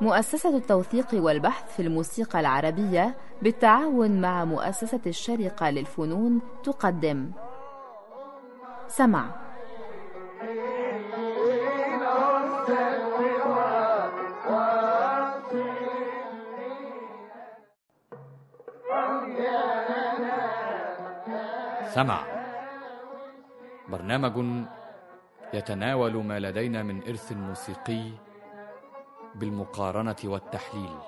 مؤسسة التوثيق والبحث في الموسيقى العربية بالتعاون مع مؤسسة الشرقة للفنون تقدم. سمع. سمع. برنامج يتناول ما لدينا من إرث موسيقي بالمقارنة والتحليل.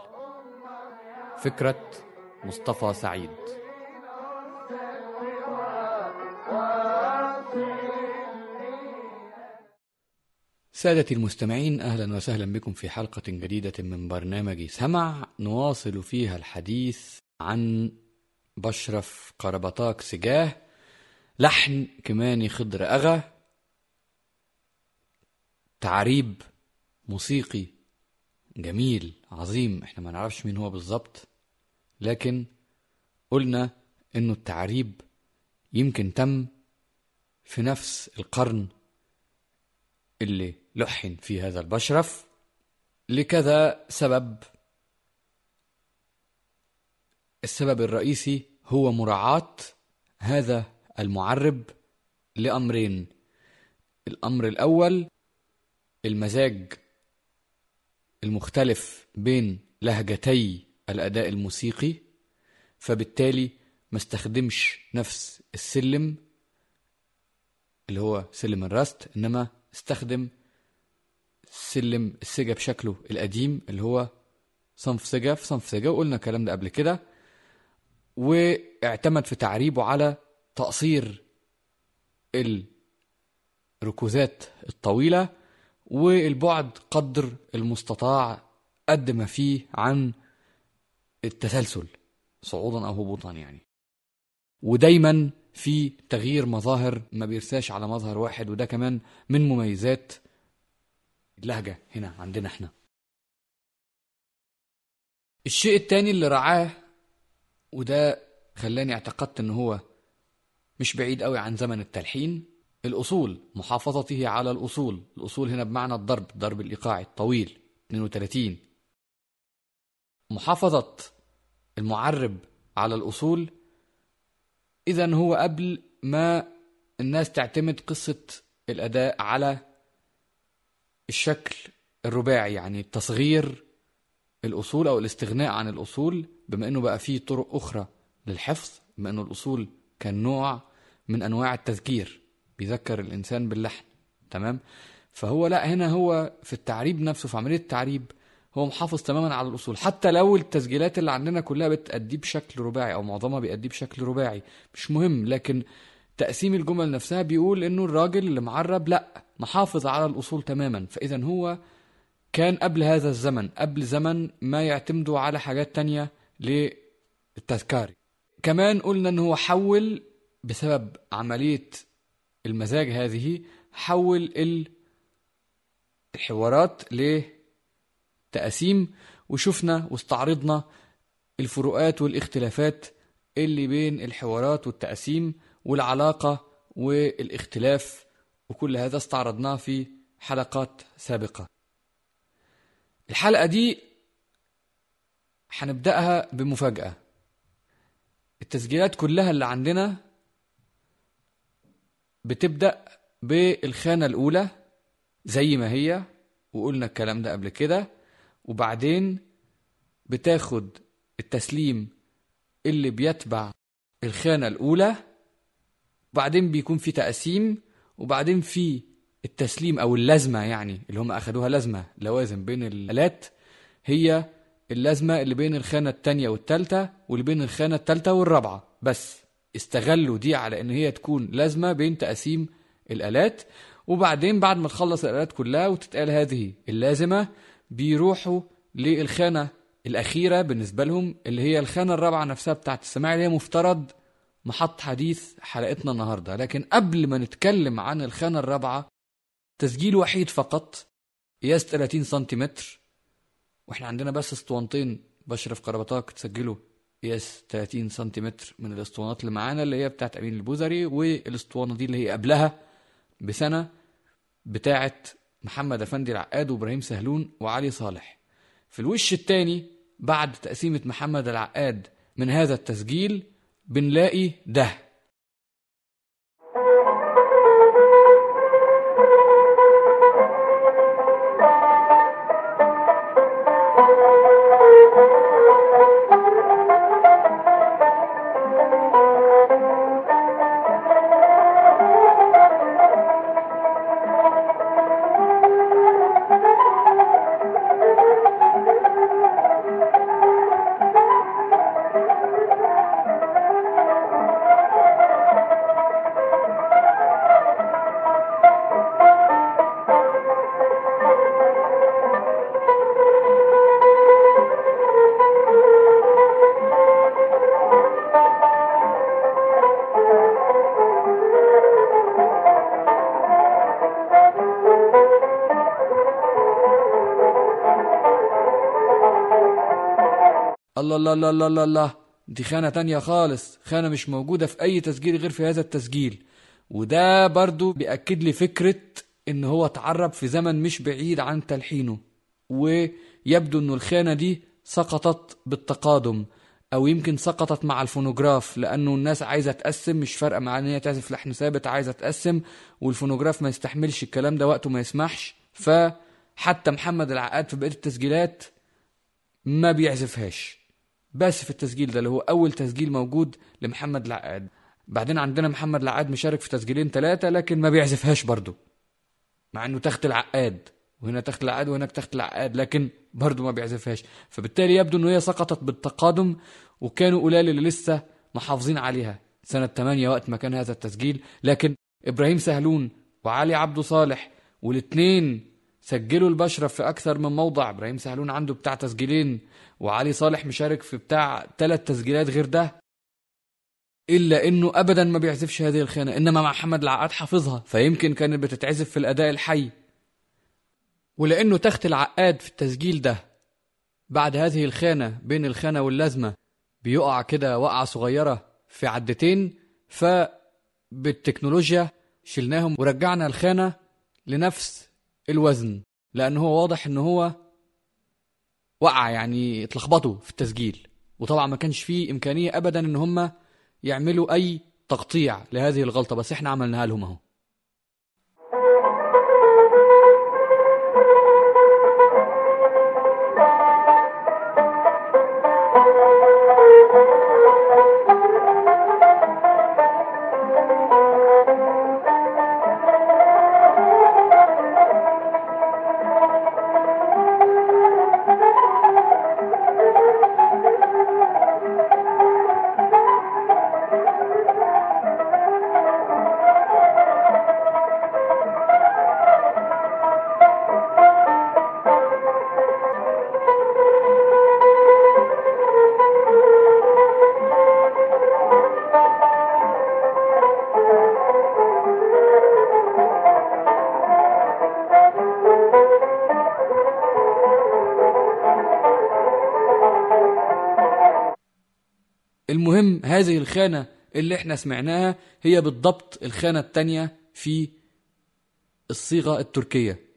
فكرة مصطفى سعيد. سادتي المستمعين أهلا وسهلا بكم في حلقة جديدة من برنامج سمع. نواصل فيها الحديث عن بشرف قربطاك سجاه. لحن كماني خضر أغا. تعريب موسيقي جميل عظيم. إحنا ما نعرفش مين هو بالظبط لكن قلنا إنه التعريب يمكن تم في نفس القرن اللي لحن في هذا البشرف لكذا سبب. السبب الرئيسي هو مراعاة هذا المعرب لأمرين. الأمر الأول المزاج المختلف بين لهجتي الأداء الموسيقي فبالتالي ما استخدمش نفس السلم اللي هو سلم الرست إنما استخدم سلم السجا بشكله القديم اللي هو صنف سجا في صنف سجا وقلنا الكلام ده قبل كده واعتمد في تعريبه على تقصير الركوزات الطويلة والبعد قدر المستطاع قد ما فيه عن التسلسل صعودا أو هبوطا يعني. ودايما في تغيير مظاهر ما بيرساش على مظهر واحد وده كمان من مميزات اللهجة هنا عندنا إحنا. الشيء التاني اللي رعاه وده خلاني اعتقدت إن هو مش بعيد قوي عن زمن التلحين الأصول محافظته على الأصول. الأصول هنا بمعنى الضرب ضرب الإيقاعي الطويل 32 محافظة المعرب على الأصول إذا هو قبل ما الناس تعتمد قصة الأداء على الشكل الرباعي يعني تصغير الأصول أو الاستغناء عن الأصول بما أنه بقى فيه طرق أخرى للحفظ بما أنه الأصول كان نوع من أنواع التذكير. بيذكر الإنسان باللحن تمام؟ فهو لا هنا هو في التعريب نفسه في عملية التعريب هو محافظ تماما على الأصول. حتى لو التسجيلات اللي عندنا كلها بتأديه بشكل رباعي أو معظمها بيأديه بشكل رباعي مش مهم. لكن تقسيم الجمل نفسها بيقول إنه الراجل اللي معرب لا محافظ على الأصول تماما. فإذا هو كان قبل هذا الزمن قبل زمن ما يعتمدوا على حاجات تانية للتذكاري كمان قلنا ان هو حول بسبب عملية المزاج هذه حول الحوارات لتقاسيم وشفنا واستعرضنا الفروقات والاختلافات اللي بين الحوارات والتقاسيم والعلاقة والاختلاف وكل هذا استعرضناه في حلقات سابقة. الحلقة دي هنبدأها بمفاجأة. التسجيلات كلها اللي عندنا بتبدأ بالخانة الأولى زي ما هي وقلنا الكلام ده قبل كده. وبعدين بتاخد التسليم اللي بيتبع الخانة الأولى. وبعدين بيكون في تقسيم وبعدين في التسليم أو اللازمة يعني اللي هم أخدوها لازمة لوازم بين الآلات. هي اللازمة اللي بين الخانة التانية والتالتة واللي بين الخانة التالتة والرابعة. بس استغلوا دي على إن هي تكون لازمة بين تقسيم الآلات وبعدين بعد ما تخلص الآلات كلها وتتقال هذه اللازمة بيروحوا للخانة الأخيرة بالنسبة لهم اللي هي الخانة الرابعة نفسها بتاعت السماع اللي هي مفترض محط حديث حلقتنا النهاردة. لكن قبل ما نتكلم عن الخانة الرابعة تسجيل وحيد فقط قياس 30 سنتيمتر وإحنا عندنا بس اسطوانتين بشرف قربطاك تسجلوا قياس 30 سنتيمتر من الاسطوانات اللي معانا اللي هي بتاعت أمين البوزري والاسطوانة دي اللي هي قبلها بسنة بتاعة محمد أفندي العقاد وإبراهيم سهلون وعلي صالح. في الوش التاني بعد تقسيمة محمد العقاد من هذا التسجيل بنلاقي ده. الله الله الله الله الله الله. دي خانة تانية خالص. خانة مش موجودة في أي تسجيل غير في هذا التسجيل. وده برضو بيأكد لي فكرة إن هو اتعرب في زمن مش بعيد عن تلحينه. ويبدو إنه الخانة دي سقطت بالتقادم أو يمكن سقطت مع الفونوجراف لأنه الناس عايزة تقسم مش فارقة مع إن هي تعزف لحن ثابت عايزة تقسم والفونوجراف ما يستحملش الكلام ده وقته ما يسمحش. فحتى محمد العقاد في بقية التسجيلات ما بيعزفهاش. بس في التسجيل ده اللي هو أول تسجيل موجود لمحمد العقاد بعدين عندنا محمد العقاد مشارك في تسجيلين ثلاثة لكن ما بيعزفهاش برضه مع إنه تخت العقاد وهنا تخت العقاد وهناك تخت العقاد لكن برضه ما بيعزفهاش. فبالتالي يبدو إنه هي سقطت بالتقادم وكانوا قلال اللي لسه محافظين عليها. سنة 8 وقت ما كان هذا التسجيل لكن إبراهيم سهلون وعلي عبده صالح والاثنين سجلوا البشرف في أكثر من موضع. إبراهيم سهلون عنده بتاع تسجيلين وعلي صالح مشارك في بتاع ثلاث تسجيلات غير ده إلا إنه أبدا ما بيعزفش هذه الخانة إنما مع محمد العقاد حافظها فيمكن كانت بتتعزف في الأداء الحي. ولأنه تخت العقاد في التسجيل ده بعد هذه الخانة بين الخانة واللازمة بيقع كده وقعة صغيرة في عدتين فبالتكنولوجيا شلناهم ورجعنا الخانة لنفس الوزن لأن هو واضح إن هو وقع يعني اتلخبطوا في التسجيل. وطبعا ما كانش فيه إمكانية أبدا إن هم يعملوا أي تقطيع لهذه الغلطة بس إحنا عملناها لهم أهو. المهم هذه الخانة اللي إحنا سمعناها هي بالضبط الخانة التانية في الصيغة التركية.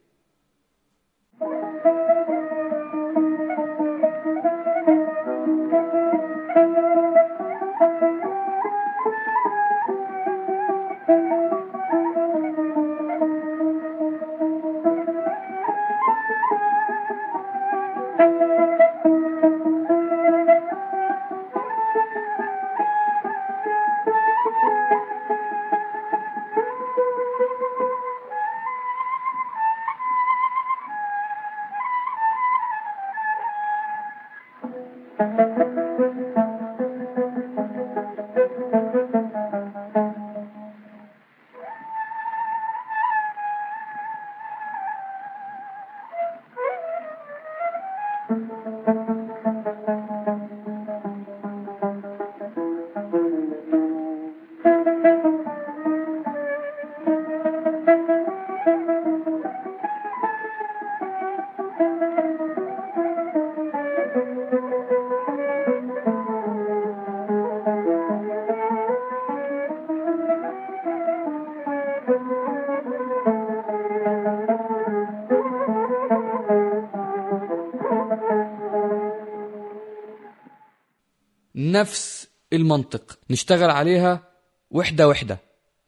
المنطق. نشتغل عليها وحدة وحدة.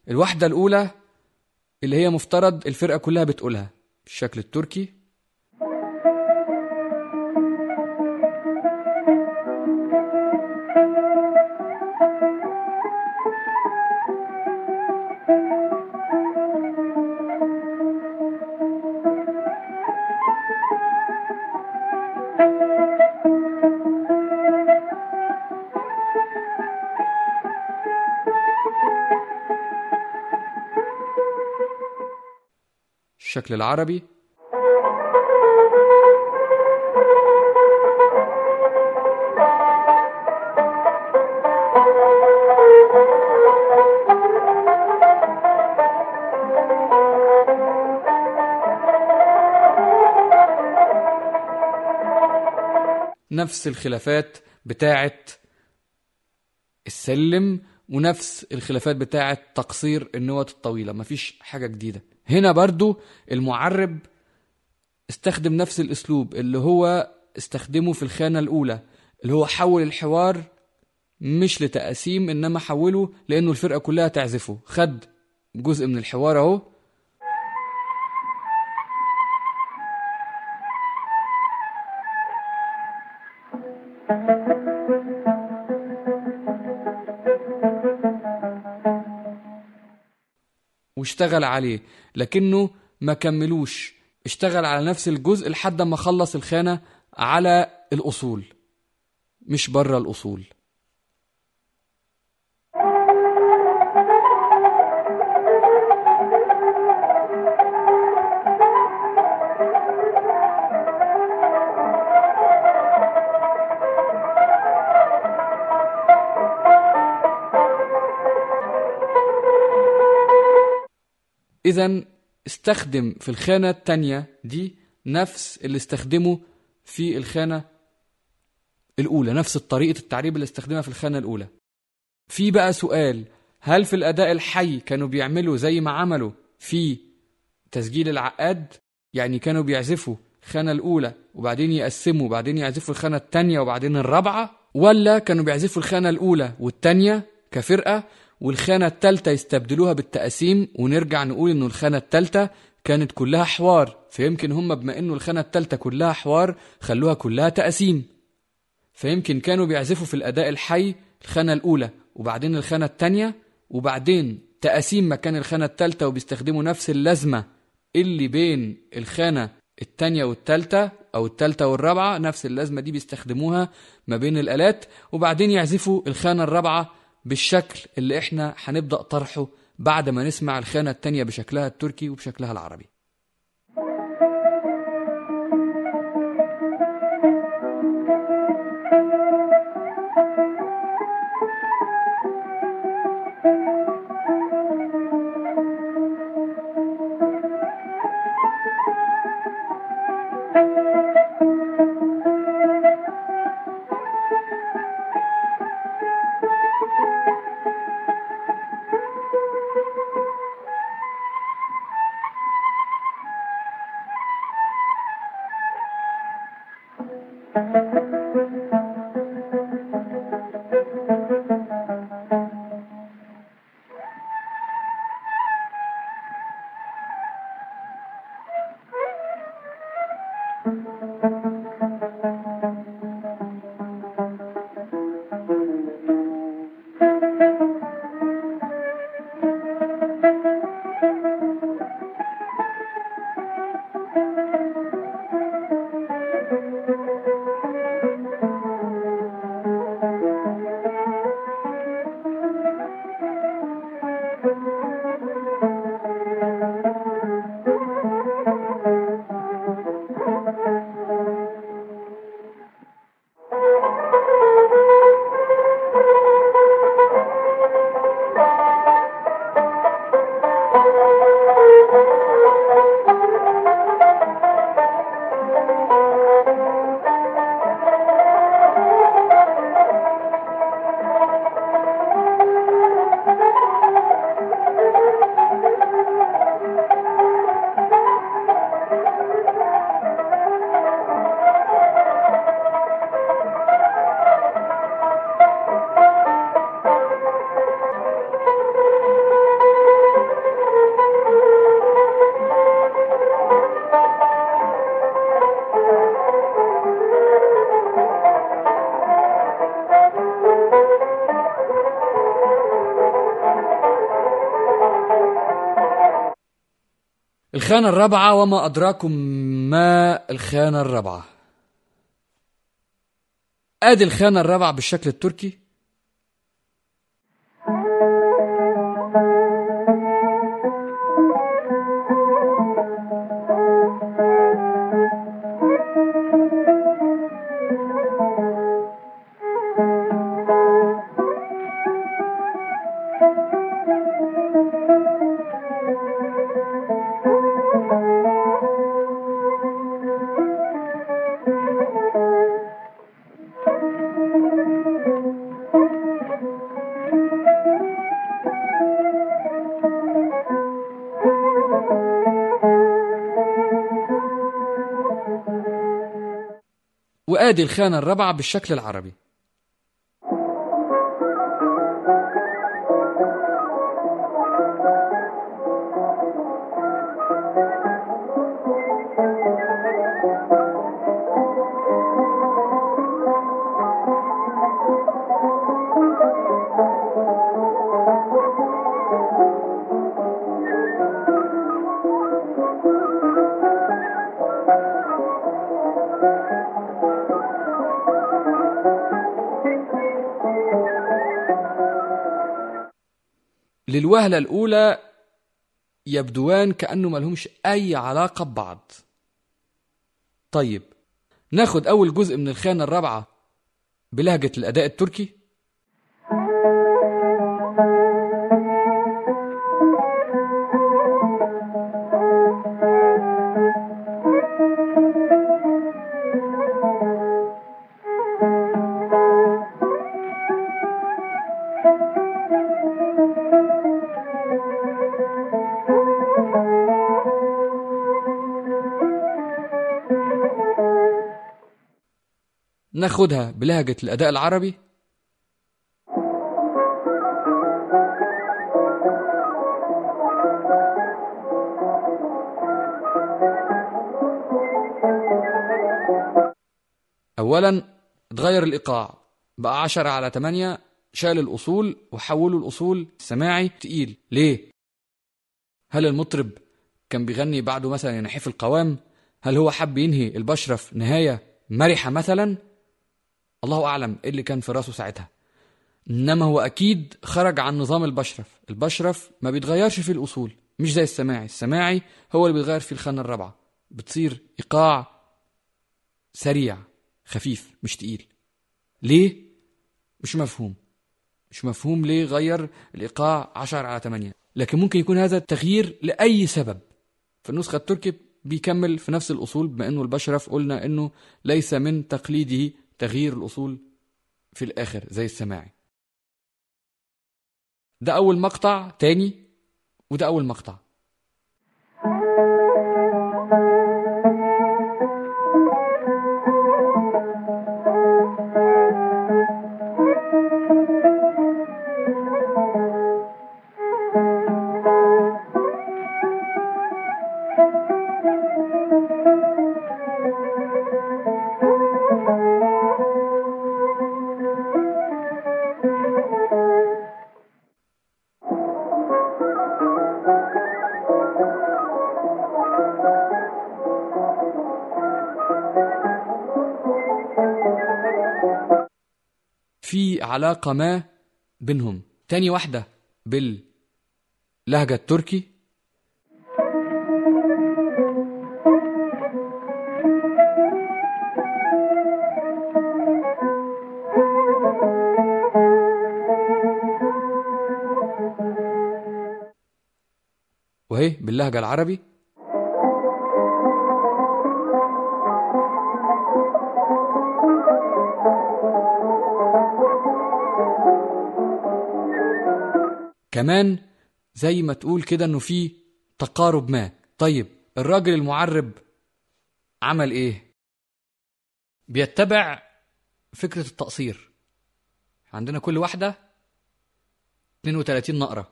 الوحدة الأولى اللي هي مفترض الفرقة كلها بتقولها. بالشكل التركي الشكل العربي. نفس الخلافات بتاعه السلم ونفس الخلافات بتاعه تقصير النوت الطويلة. مفيش حاجة جديدة. هنا برضو المعرب استخدم نفس الأسلوب اللي هو استخدمه في الخانة الأولى اللي هو حول الحوار مش لتقاسيم إنما حوله لأنه الفرقة كلها تعزفه. خد جزء من الحوار أهو واشتغل عليه لكنه ما كملوش. اشتغل على نفس الجزء لحد ما خلص الخانة على الأصول مش بره الأصول. إذا استخدم في الخانة التانية دي نفس اللي استخدمه في الخانة الأولى نفس طريقة التعريب اللي استخدمها في الخانة الأولى. في بقى سؤال هل في الأداء الحي كانوا بيعملوا زي ما عملوا في تسجيل العقاد؟ يعني كانوا بيعزفوا الخانة الأولى وبعدين يقسموا وبعدين يعزفوا الخانة التانية وبعدين الرابعة؟ ولا كانوا بيعزفوا الخانة الأولى والتانية كفرقة والخانة التالتة يستبدلوها بالتقاسيم ونرجع نقول إنه الخانة التالتة كانت كلها حوار. فيمكن هم بما إنه الخانة التالتة كلها حوار خلوها كلها تقاسيم. فيمكن كانوا بيعزفوا في الأداء الحي الخانة الأولى وبعدين الخانة التانية وبعدين تقاسيم مكان الخانة التالتة وبيستخدموا نفس اللازمة اللي بين الخانة التانية والتالتة أو التالتة والرابعة نفس اللازمة دي بيستخدموها ما بين الآلات. وبعدين يعزفوا الخانة الرابعة بالشكل اللي إحنا هنبدأ طرحه بعد ما نسمع الخانة التانية بشكلها التركي وبشكلها العربي. الخانة الرابعة وما أدراكم ما الخانة الرابعة. أدي الخانة الرابعة بالشكل التركي. وآدي الخانة الرابعة بالشكل العربي. للوهلة الأولى يبدوان كأنه ملهمش أي علاقة ببعض. طيب ناخد أول جزء من الخانة الرابعة بلهجة الأداء التركي. ناخدها بلهجة الأداء العربي أولا اتغير الإيقاع بقى عشرة على تمانية شال الأصول وحولوا الأصول سماعي تقيل ليه؟ هل المطرب كان بيغني بعده مثلا ينحيف القوام؟ هل هو حب ينهي البشرف نهاية مرحة مثلا؟ الله أعلم إيه اللي كان في راسه ساعتها. إنما هو أكيد خرج عن نظام البشرف. البشرف ما بيتغيرش في الأصول مش زي السماعي. السماعي هو اللي بيتغير في الخانة الرابعة. بتصير إيقاع سريع خفيف مش تقيل. ليه؟ مش مفهوم. مش مفهوم ليه غير الإيقاع 10 على 8 لكن ممكن يكون هذا التغيير لأي سبب. في النسخة التركي بيكمل في نفس الأصول بما أنه البشرف قلنا أنه ليس من تقليده تغيير الأصول في الآخر زي السماعي. ده أول مقطع تاني وده أول مقطع. في علاقة ما بينهم. تاني واحدة باللهجة التركي. وهي باللهجة العربي. كمان زي ما تقول كده إنه في تقارب ما. طيب الراجل المعرب عمل إيه؟ بيتبع فكرة التقصير. عندنا كل واحدة 32 نقرة.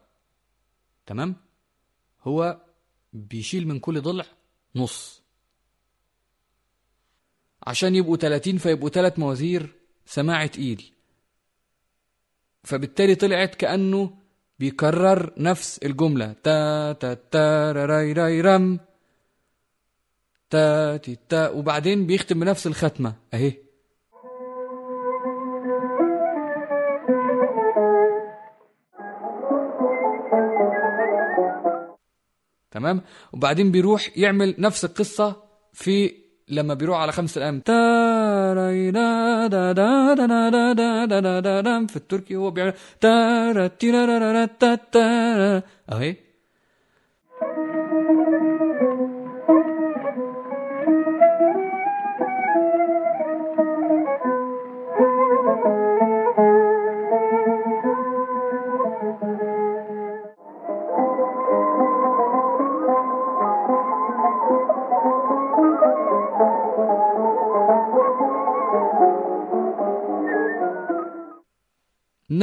تمام؟ هو بيشيل من كل ضلع نص. عشان يبقوا 30 فيبقوا ثلاث موازير سماعي تقيل فبالتالي طلعت كأنه بيكرر نفس الجملة. تا تا تا راي راي رم. تا تي تا. وبعدين بيختم بنفس الختمة. أهي. تمام؟ وبعدين بيروح يعمل نفس القصة في لما بيروح على خمسة الأيام في التركي هو بيعمل أهي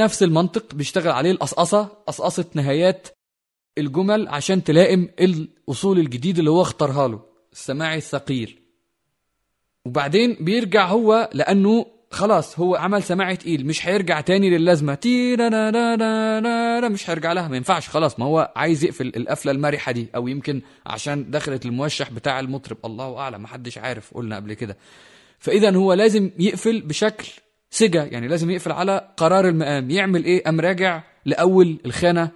نفس المنطق بيشتغل عليه القصقصة قصقصة نهايات الجمل عشان تلائم الأصول الجديد اللي هو اختارها له السماعي الثقيل. وبعدين بيرجع هو لأنه خلاص هو عمل سماعي تقيل مش هيرجع تاني للازمة. تيرا مش هيرجع لها ما ينفعش خلاص. ما هو عايز يقفل القفلة المرحة دي أو يمكن عشان دخلت الموشح بتاع المطرب. الله أعلم محدش عارف قلنا قبل كده. فإذا هو لازم يقفل بشكل سجا يعني لازم يقفل على قرار المقام. يعمل إيه؟ قام راجع لأول الخانة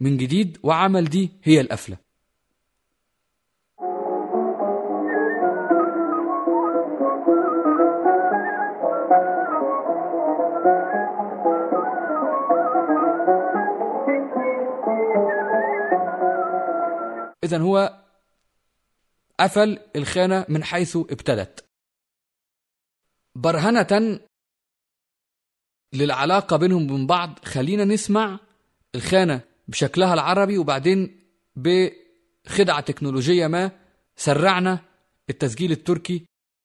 من جديد وعمل دي هي القفلة. اذا هو قفل الخانة من حيث ابتدت. برهنة للعلاقة بينهم وبين بعض. خلينا نسمع الخانة بشكلها العربي وبعدين بخدعة تكنولوجية ما سرعنا التسجيل التركي.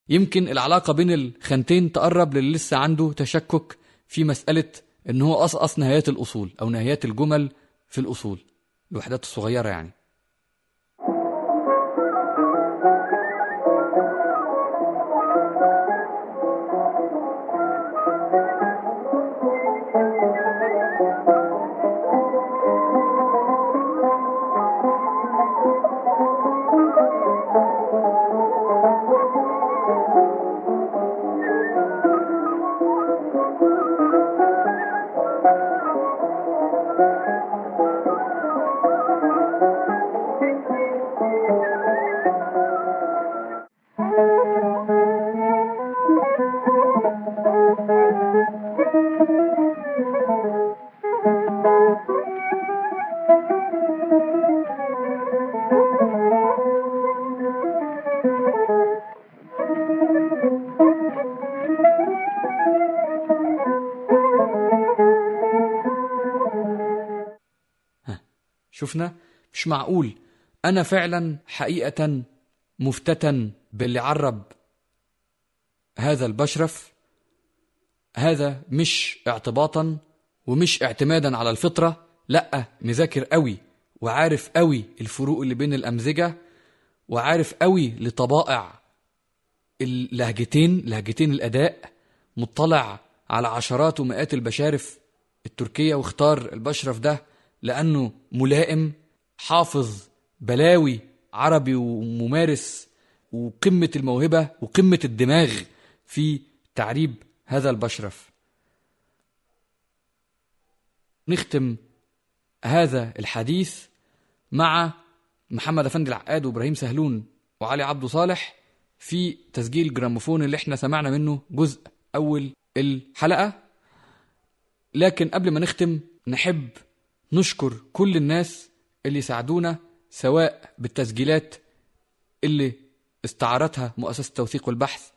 يمكن العلاقة بين الخانتين تقرب للي لسه عنده تشكك في مسألة إن هو قصقص نهايات الأصول أو نهايات الجمل في الأصول الوحدات الصغيرة يعني. شفنا؟ مش معقول. أنا فعلا حقيقه مفتتن باللي عرب هذا البشرف. هذا مش اعتباطا ومش اعتمادا على الفطرة. لأ مذاكر قوي وعارف قوي الفروق اللي بين الامزجه وعارف قوي لطبائع اللهجتين لهجتين الأداء. مطلع على عشرات ومئات البشارف التركية واختار البشرف ده. لأنه ملائم حافظ بلاوي عربي وممارس وقمة الموهبة وقمة الدماغ في تعريب هذا البشرف. نختم هذا الحديث مع محمد أفندي العقاد وإبراهيم سهلون وعلي عبده صالح في تسجيل جراموفون اللي إحنا سمعنا منه جزء أول الحلقة. لكن قبل ما نختم نحب نشكر كل الناس اللي ساعدونا سواء بالتسجيلات اللي استعارتها مؤسسة التوثيق والبحث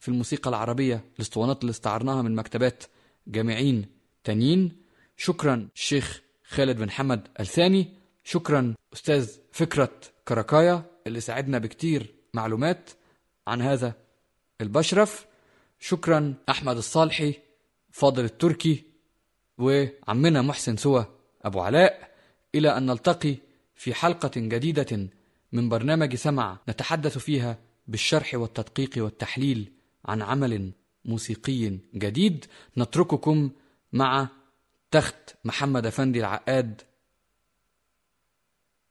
في الموسيقى العربية الاسطوانات اللي استعرناها من مكتبات جامعين تانيين. شكرا الشيخ خالد بن حمد الثاني. شكرا أستاذ فكرة كراكايا اللي ساعدنا بكتير معلومات عن هذا البشرف. شكرا أحمد الصالحي فاضل التركي وعمنا محسن سوى. أبو علاء إلى أن نلتقي في حلقة جديدة من برنامج سمع نتحدث فيها بالشرح والتدقيق والتحليل عن عمل موسيقي جديد. نترككم مع تخت محمد أفندي العقاد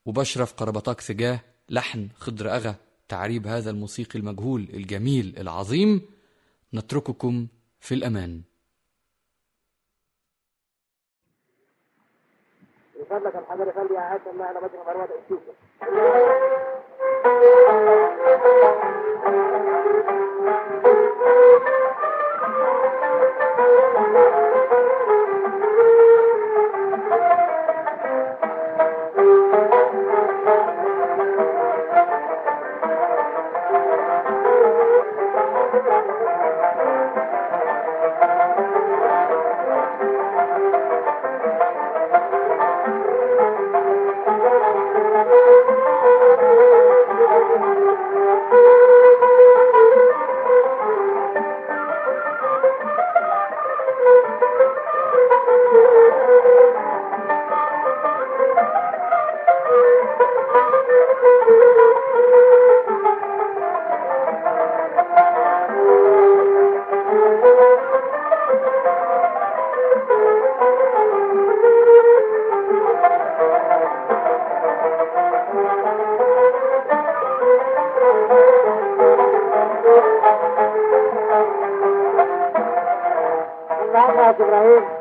وبشرف قربطاك سجاه لحن خضر أغا تعريب هذا الموسيقي المجهول الجميل العظيم. نترككم في الأمان. فضلك الحضر خلي يا عاشر معنا مجرى مروة Dave.